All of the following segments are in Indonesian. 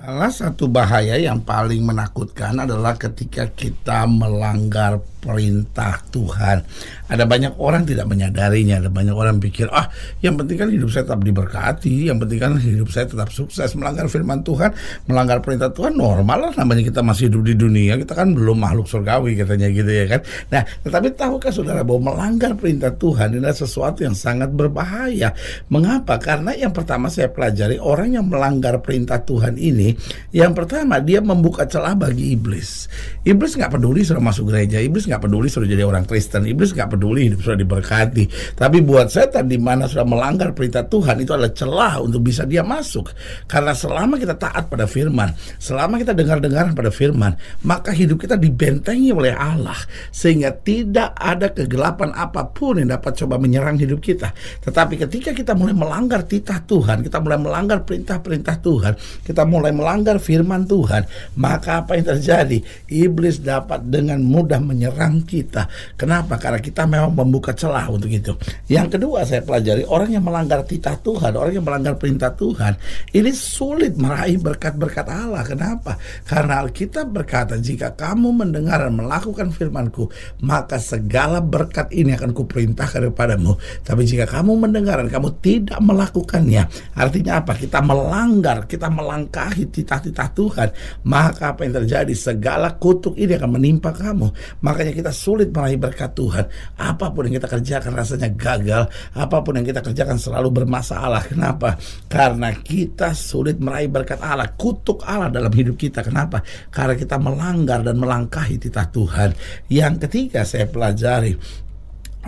Salah satu bahaya yang paling menakutkan adalah ketika kita melanggar perintah Tuhan. Ada banyak orang tidak menyadarinya, ada banyak orang pikir, ah yang penting kan hidup saya tetap diberkati, yang penting kan hidup saya tetap sukses. Melanggar firman Tuhan, melanggar perintah Tuhan normal lah namanya kita masih hidup di dunia, kita kan belum makhluk surgawi katanya gitu ya kan. Nah, tetapi tahukah saudara bahwa melanggar perintah Tuhan adalah sesuatu yang sangat berbahaya. Mengapa? Karena yang pertama saya pelajari orang yang melanggar perintah Tuhan ini, yang pertama dia membuka celah bagi iblis. Iblis nggak peduli sudah masuk gereja, iblis nggak peduli sudah jadi orang Kristen, iblis nggak peduli hidup sudah diberkati. Tapi buat setan di mana sudah melanggar perintah Tuhan itu adalah celah untuk bisa dia masuk. Karena selama kita taat pada firman, selama kita dengar-dengar pada firman, maka hidup kita dibentengi oleh Allah sehingga tidak ada kegelapan apa pun yang dapat coba menyerang hidup kita. Tetapi ketika kita mulai melanggar titah Tuhan, kita mulai melanggar perintah-perintah Tuhan, kita mulai melanggar firman Tuhan, maka apa yang terjadi? Iblis dapat dengan mudah menyerang menyerang kita. Kenapa? Karena kita memang membuka celah untuk itu. Yang kedua saya pelajari orang yang melanggar titah Tuhan, orang yang melanggar perintah Tuhan, ini sulit meraih berkat-berkat Allah. Kenapa? Karena Alkitab berkata, jika kamu mendengar dan melakukan firmanku, maka segala berkat ini akan kuperintahkan kepadamu. Tapi jika kamu mendengar dan kamu tidak melakukannya, artinya apa? Kita melanggar, kita melangkahi titah-titah Tuhan, maka apa yang terjadi? Segala kutuk ini akan menimpa kamu. Makanya rasanya kita sulit meraih berkat Tuhan. Apa pun yang kita kerjakan rasanya gagal. Apa pun yang kita kerjakan selalu bermasalah. Kenapa? Karena kita sulit meraih berkat Allah. Kutuk Allah dalam hidup kita. Kenapa? Karena kita melanggar dan melangkahi titah Tuhan. Yang ketiga saya pelajari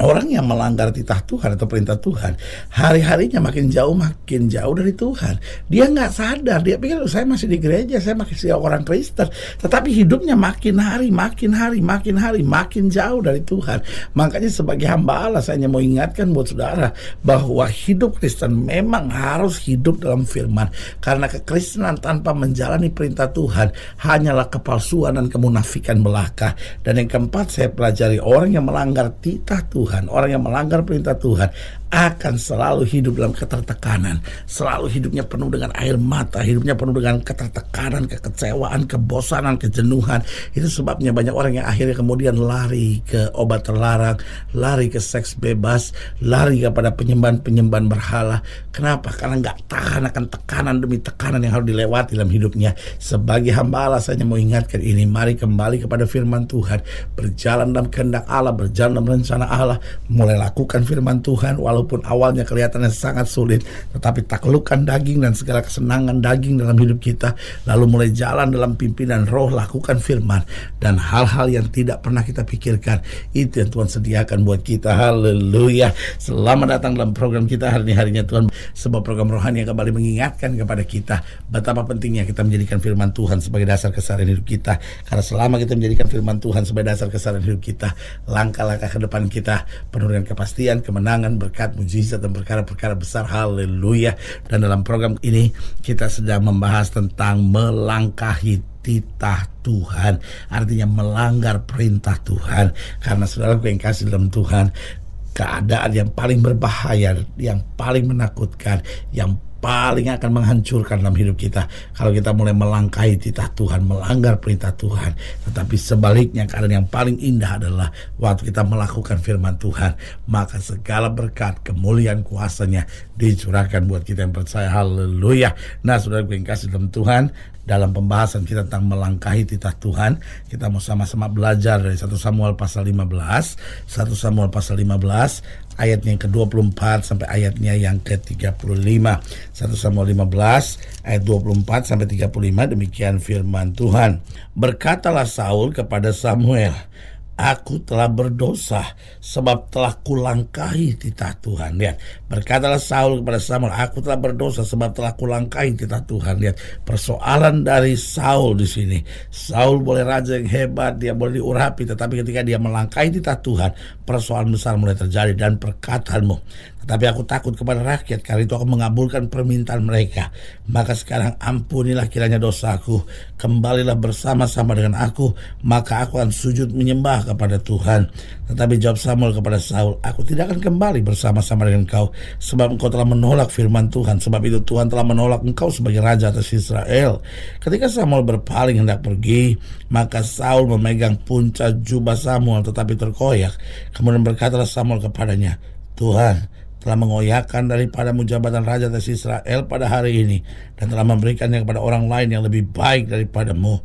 Orang yang melanggar titah Tuhan atau perintah Tuhan Hari-harinya makin jauh makin jauh dari Tuhan. Dia nggak sadar Dia pikir saya masih di gereja Saya masih orang Kristen. Tetapi hidupnya makin hari Makin hari Makin hari Makin jauh dari Tuhan. Makanya sebagai hamba Allah Saya hanya mau ingatkan buat saudara Bahwa hidup Kristen memang harus hidup dalam firman. Karena kekristenan tanpa menjalani perintah Tuhan Hanyalah kepalsuan dan kemunafikan belaka. Dan yang keempat saya pelajari Orang yang melanggar titah Tuhan Tuhan, orang yang melanggar perintah Tuhan akan selalu hidup dalam ketertekanan, selalu hidupnya penuh dengan air mata, hidupnya penuh dengan ketertekanan, kekecewaan, kebosanan, kejenuhan. Itu sebabnya banyak orang yang akhirnya kemudian lari ke obat terlarang, lari ke seks bebas, lari kepada penyembahan-penyembahan berhala. Kenapa? Karena nggak tahan akan tekanan demi tekanan yang harus dilewati dalam hidupnya. Sebagai hamba Allah saya mau ingatkan ini, mari kembali kepada firman Tuhan, berjalan dalam kehendak Allah, berjalan dalam rencana Allah, mulai lakukan firman Tuhan walau walaupun awalnya kelihatannya sangat sulit, tetapi taklukkan daging dan segala kesenangan daging dalam hidup kita, lalu mulai jalan dalam pimpinan roh, lakukan firman dan hal-hal yang tidak pernah kita pikirkan, itu yang Tuhan sediakan buat kita. Haleluya. Selamat datang dalam program kita hari ini harinya Tuhan, sebuah program rohani yang kembali mengingatkan kepada kita betapa pentingnya kita menjadikan firman Tuhan sebagai dasar keseharian hidup kita. Karena selama kita menjadikan firman Tuhan sebagai dasar keseharian hidup kita, langkah-langkah ke depan kita penuh dengan kepastian, kemenangan, berkat, mujizat dan perkara-perkara besar. Haleluya. Dan dalam program ini kita sedang membahas tentang melangkahi titah Tuhan artinya melanggar perintah Tuhan karena saudara yang kasih dalam Tuhan keadaan yang paling berbahaya yang paling menakutkan yang paling akan menghancurkan dalam hidup kita kalau kita mulai melangkahi titah Tuhan, melanggar perintah Tuhan. Tetapi sebaliknya keadaan yang paling indah adalah waktu kita melakukan firman Tuhan, maka segala berkat, kemuliaan kuasanya dicurahkan buat kita yang percaya. Haleluya. Nah, Saudara yang kasih dalam Tuhan, dalam pembahasan kita tentang melangkahi titah Tuhan. Kita mau sama-sama belajar dari 1 Samuel pasal 15, 1 Samuel pasal 15 ayatnya yang ke-24 sampai ayatnya yang ke-35. 1 Samuel 15 ayat 24 sampai 35 demikian firman Tuhan. Berkatalah Saul kepada Samuel, Aku telah berdosa sebab telah kulangkahi titah Tuhan. Lihat, berkatalah Saul kepada Samuel, aku telah berdosa sebab telah kulangkahi titah Tuhan. Lihat, persoalan dari Saul di sini. Saul boleh raja yang hebat, dia boleh diurapi, tetapi ketika dia melangkahi titah Tuhan, persoalan besar mulai terjadi dan perkataanmu tetapi aku takut kepada rakyat karena itu aku mengabulkan permintaan mereka. Maka sekarang ampunilah kiranya dosaku. Kembalilah bersama-sama dengan aku. Maka aku akan sujud menyembah kepada Tuhan. Tetapi jawab Samuel kepada Saul, Aku tidak akan kembali bersama-sama dengan kau. Sebab engkau telah menolak firman Tuhan. Sebab itu Tuhan telah menolak engkau sebagai raja atas Israel. Ketika Samuel berpaling hendak pergi, maka Saul memegang puncak jubah Samuel tetapi terkoyak. Kemudian berkatalah Samuel kepadanya, Tuhan, telah mengoyakkan daripada jabatan Raja atas Israel pada hari ini dan telah memberikannya kepada orang lain yang lebih baik daripadamu.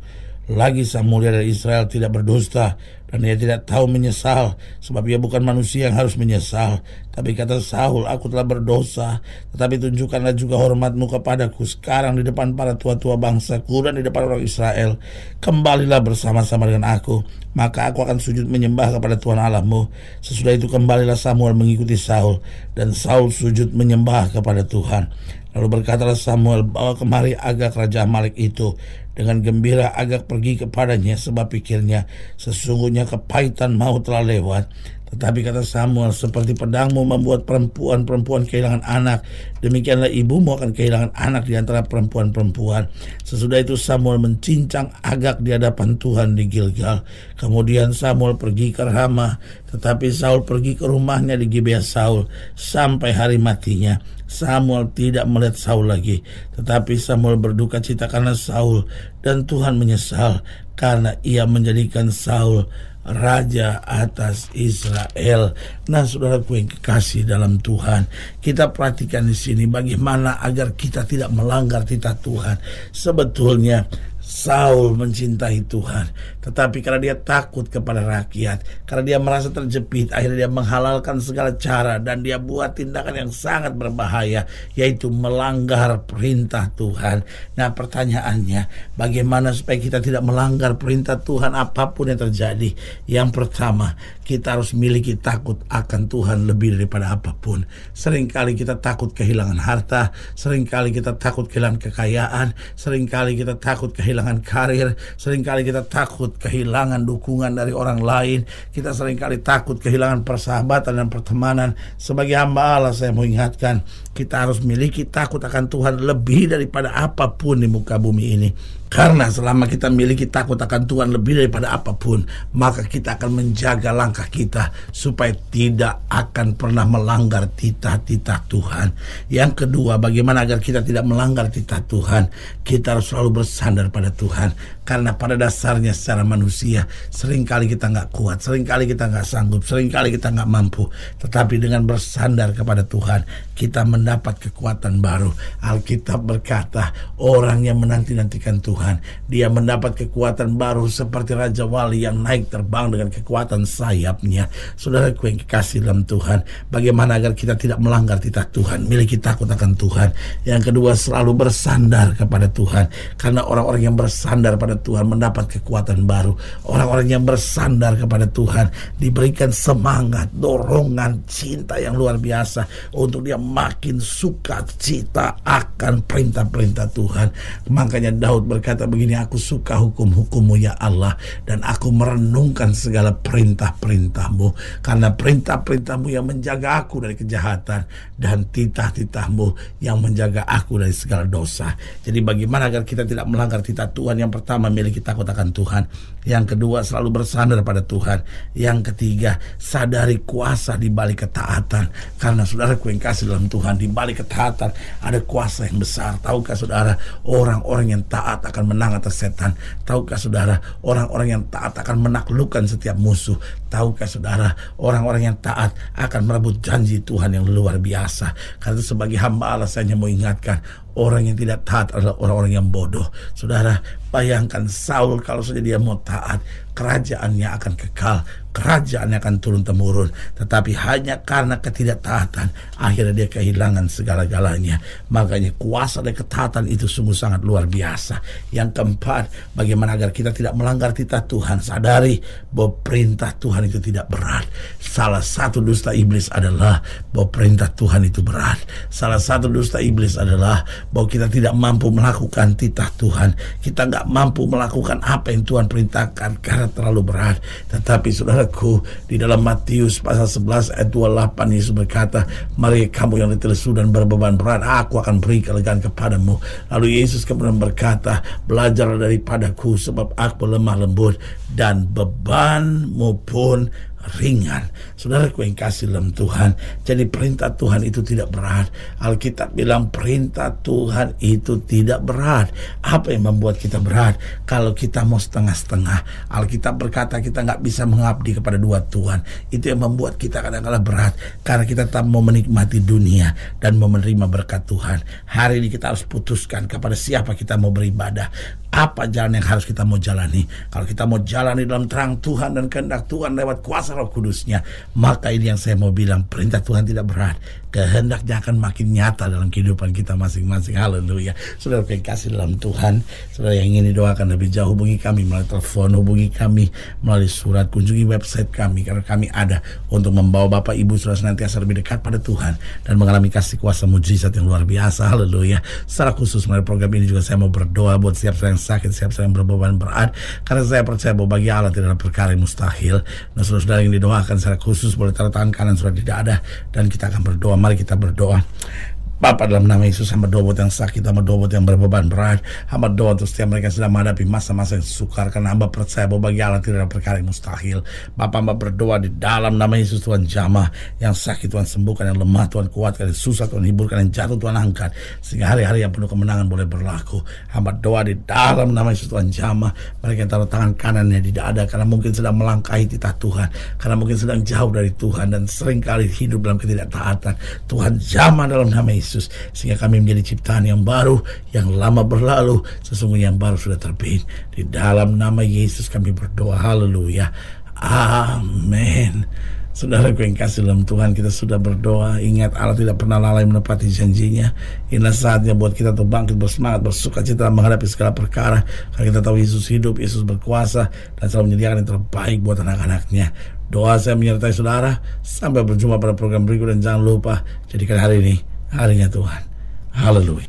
Lagi sang mulia dari Israel tidak berdusta dan ia tidak tahu menyesal sebab ia bukan manusia yang harus menyesal. Tapi kata Saul, aku telah berdosa. Tetapi tunjukkanlah juga hormatmu kepadaku sekarang di depan para tua-tua bangsaku dan di depan orang Israel. Kembalilah bersama-sama dengan aku. Maka aku akan sujud menyembah kepada Tuhan Allahmu. Sesudah itu kembalilah Samuel mengikuti Saul. Dan Saul sujud menyembah kepada Tuhan. Lalu berkatalah Samuel, bawa kemari agak Raja Malik itu dengan gembira agak pergi kepadanya sebab pikirnya sesungguhnya kepahitan maut telah lewat tetapi kata Samuel, seperti pedangmu membuat perempuan-perempuan kehilangan anak, demikianlah ibumu akan kehilangan anak di antara perempuan-perempuan. Sesudah itu Samuel mencincang agak di hadapan Tuhan di Gilgal. Kemudian Samuel pergi ke Ramah, tetapi Saul pergi ke rumahnya di Gibeah Saul sampai hari matinya. Samuel tidak melihat Saul lagi, tetapi Samuel berduka cita karena Saul dan Tuhan menyesal karena ia menjadikan Saul raja atas Israel. Nah, saudaraku yang kekasih dalam Tuhan, kita perhatikan di sini bagaimana agar kita tidak melanggar titah Tuhan. Sebetulnya Saul mencintai Tuhan, tetapi karena dia takut kepada rakyat, karena dia merasa terjepit, akhirnya dia menghalalkan segala cara dan dia buat tindakan yang sangat berbahaya, yaitu melanggar perintah Tuhan. Nah, pertanyaannya, bagaimana supaya kita tidak melanggar perintah Tuhan apa pun yang terjadi? Yang pertama, kita harus miliki takut akan Tuhan lebih daripada apa pun. Seringkali kita takut kehilangan harta, sering kali kita takut kehilangan kekayaan, sering kali kita takut kehilangan karir, sering kali kita takut kehilangan dukungan dari orang lain, kita sering kali takut kehilangan persahabatan dan pertemanan. Sebagai hamba Allah saya mau ingatkan, kita harus miliki takut akan Tuhan lebih daripada apa pun di muka bumi ini. Karena selama kita miliki takut akan Tuhan lebih daripada apa pun, maka kita akan menjaga langkah kita supaya tidak akan pernah melanggar titah-titah Tuhan. Yang kedua, bagaimana agar kita tidak melanggar titah Tuhan? Kita harus selalu bersandar pada Tuhan. Karena pada dasarnya secara manusia, sering kali kita nggak kuat, sering kali kita nggak sanggup, sering kali kita nggak mampu. Tetapi dengan bersandar kepada Tuhan, kita mendapat kekuatan baru. Alkitab berkata, orang yang menanti-nantikan Tuhan, Tuhan. Dia mendapat kekuatan baru seperti Raja Wali yang naik terbang dengan kekuatan sayapnya. Saudara yang kekasih dalam Tuhan, bagaimana agar kita tidak melanggar titah Tuhan, miliki takut akan Tuhan. Yang kedua, selalu bersandar kepada Tuhan. Karena orang-orang yang bersandar pada Tuhan mendapat kekuatan baru. Orang-orang yang bersandar kepada Tuhan diberikan semangat, dorongan, cinta yang luar biasa untuk dia makin suka cita akan perintah-perintah Tuhan. Makanya Daud berkata, berkata begini, aku suka hukum-hukummu ya Allah dan aku merenungkan segala perintah-perintahmu karena perintah-perintahmu yang menjaga aku dari kejahatan dan titah-titahmu yang menjaga aku dari segala dosa. Jadi bagaimana agar kita tidak melanggar titah Tuhan? Yang pertama, miliki takut akan Tuhan. Yang kedua, selalu bersandar pada Tuhan. Yang ketiga, sadari kuasa di balik ketaatan. Karena saudara yang kasih dalam Tuhan, di balik ketaatan ada kuasa yang besar. Tahukah saudara, orang-orang yang taat akan akan menang atas setan. Tahukah saudara, orang-orang yang taat akan menaklukkan setiap musuh. Tahukah saudara, orang-orang yang taat akan merebut janji Tuhan yang luar biasa. Karena sebagai hamba Allah saya mau ingatkan, orang yang tidak taat adalah orang-orang yang bodoh. Saudara, bayangkan Saul kalau saja dia mau taat, kerajaannya akan kekal, kerajaannya akan turun temurun. Tetapi hanya karena ketidaktaatan, akhirnya dia kehilangan segala-galanya. Makanya kuasa dan ketaatan itu sungguh sangat luar biasa. Yang keempat, bagaimana agar kita tidak melanggar titah Tuhan. Sadari bahwa perintah Tuhan itu tidak berat. Salah satu dusta iblis adalah bahwa perintah Tuhan itu berat. Salah satu dusta iblis adalah bahwa kita tidak mampu melakukan titah Tuhan. Kita nggak mampu melakukan apa yang Tuhan perintahkan karena terlalu berat. Tetapi saudara saudaraku di dalam Matius pasal 11 ayat 28 Yesus berkata mari kamu yang letih dan berbeban berat aku akan beri kelegaan kepadamu. Lalu Yesus kemudian berkata belajarlah daripadaku sebab aku lemah lembut dan bebanmu pun ringan. Saudaraku yang kasih dalam Tuhan. Jadi perintah Tuhan itu tidak berat. Alkitab bilang perintah Tuhan itu tidak berat. Apa yang membuat kita berat? Kalau kita mau setengah-setengah. Alkitab berkata kita nggak bisa mengabdi kepada dua Tuhan. Itu yang membuat kita kadang-kadang berat. Karena kita tak mau menikmati dunia dan mau menerima berkat Tuhan. Hari ini kita harus putuskan kepada siapa kita mau beribadah apa jalan yang harus kita mau jalani. Kalau kita mau jalani dalam terang Tuhan dan kehendak Tuhan lewat kuasa roh kudusnya, maka ini yang saya mau bilang, perintah Tuhan tidak berat kehendaknya akan makin nyata dalam kehidupan kita masing-masing. Haleluya. Saudara kasih dalam Tuhan, saudara yang ingin didoakan lebih jauh, hubungi kami melalui telepon, hubungi kami melalui surat, kunjungi website kami, karena kami ada untuk membawa Bapak Ibu saudara senantiasa lebih dekat pada Tuhan dan mengalami kasih kuasa mujizat yang luar biasa. Haleluya. Secara khusus melalui program ini juga saya mau berdoa buat siap yang sakit, siap yang berbeban berat, karena saya percaya bahwa bagi Allah tidak ada perkara yang mustahil. Nah, saudara-saudara yang didoakan secara khusus boleh taruh tangan kanan sudah tidak ada. Dan kita akan berdoa. Mari kita berdoa Bapak dalam nama Yesus hamba doa buat yang sakit, hamba doa buat yang berbeban berat, hamba doa untuk setiap mereka yang sedang menghadapi masa-masa yang sukar karena hamba percaya bahwa bagi Allah tidak ada perkara yang mustahil. Bapak hamba berdoa di dalam nama Yesus Tuhan jamah yang sakit Tuhan sembuhkan, yang lemah Tuhan kuatkan, yang susah Tuhan hiburkan, yang jatuh Tuhan angkat sehingga hari-hari yang penuh kemenangan boleh berlaku. Hamba doa di dalam nama Yesus Tuhan jamah mereka yang taruh tangan kanannya tidak ada karena mungkin sedang melangkahi titah Tuhan, karena mungkin sedang jauh dari Tuhan dan sering kali hidup dalam ketidaktaatan. Tuhan jamah dalam nama Yesus Yesus sehingga kami menjadi ciptaan yang baru yang lama berlalu. Sesungguhnya yang baru sudah terbit. Di dalam nama Yesus kami berdoa. Haleluya. Amin Saudara yang kasih dalam Tuhan kita sudah berdoa. Ingat Allah tidak pernah lalai menepati janjinya. Inilah saatnya buat kita untuk bangkit bersemangat Bersuka cita menghadapi segala perkara. Karena kita tahu Yesus hidup, Yesus berkuasa Dan selalu menyediakan yang terbaik buat anak-anaknya. Doa saya menyertai saudara. Sampai berjumpa pada program berikut Dan jangan lupa jadikan hari ini harinya Tuhan. Haleluya.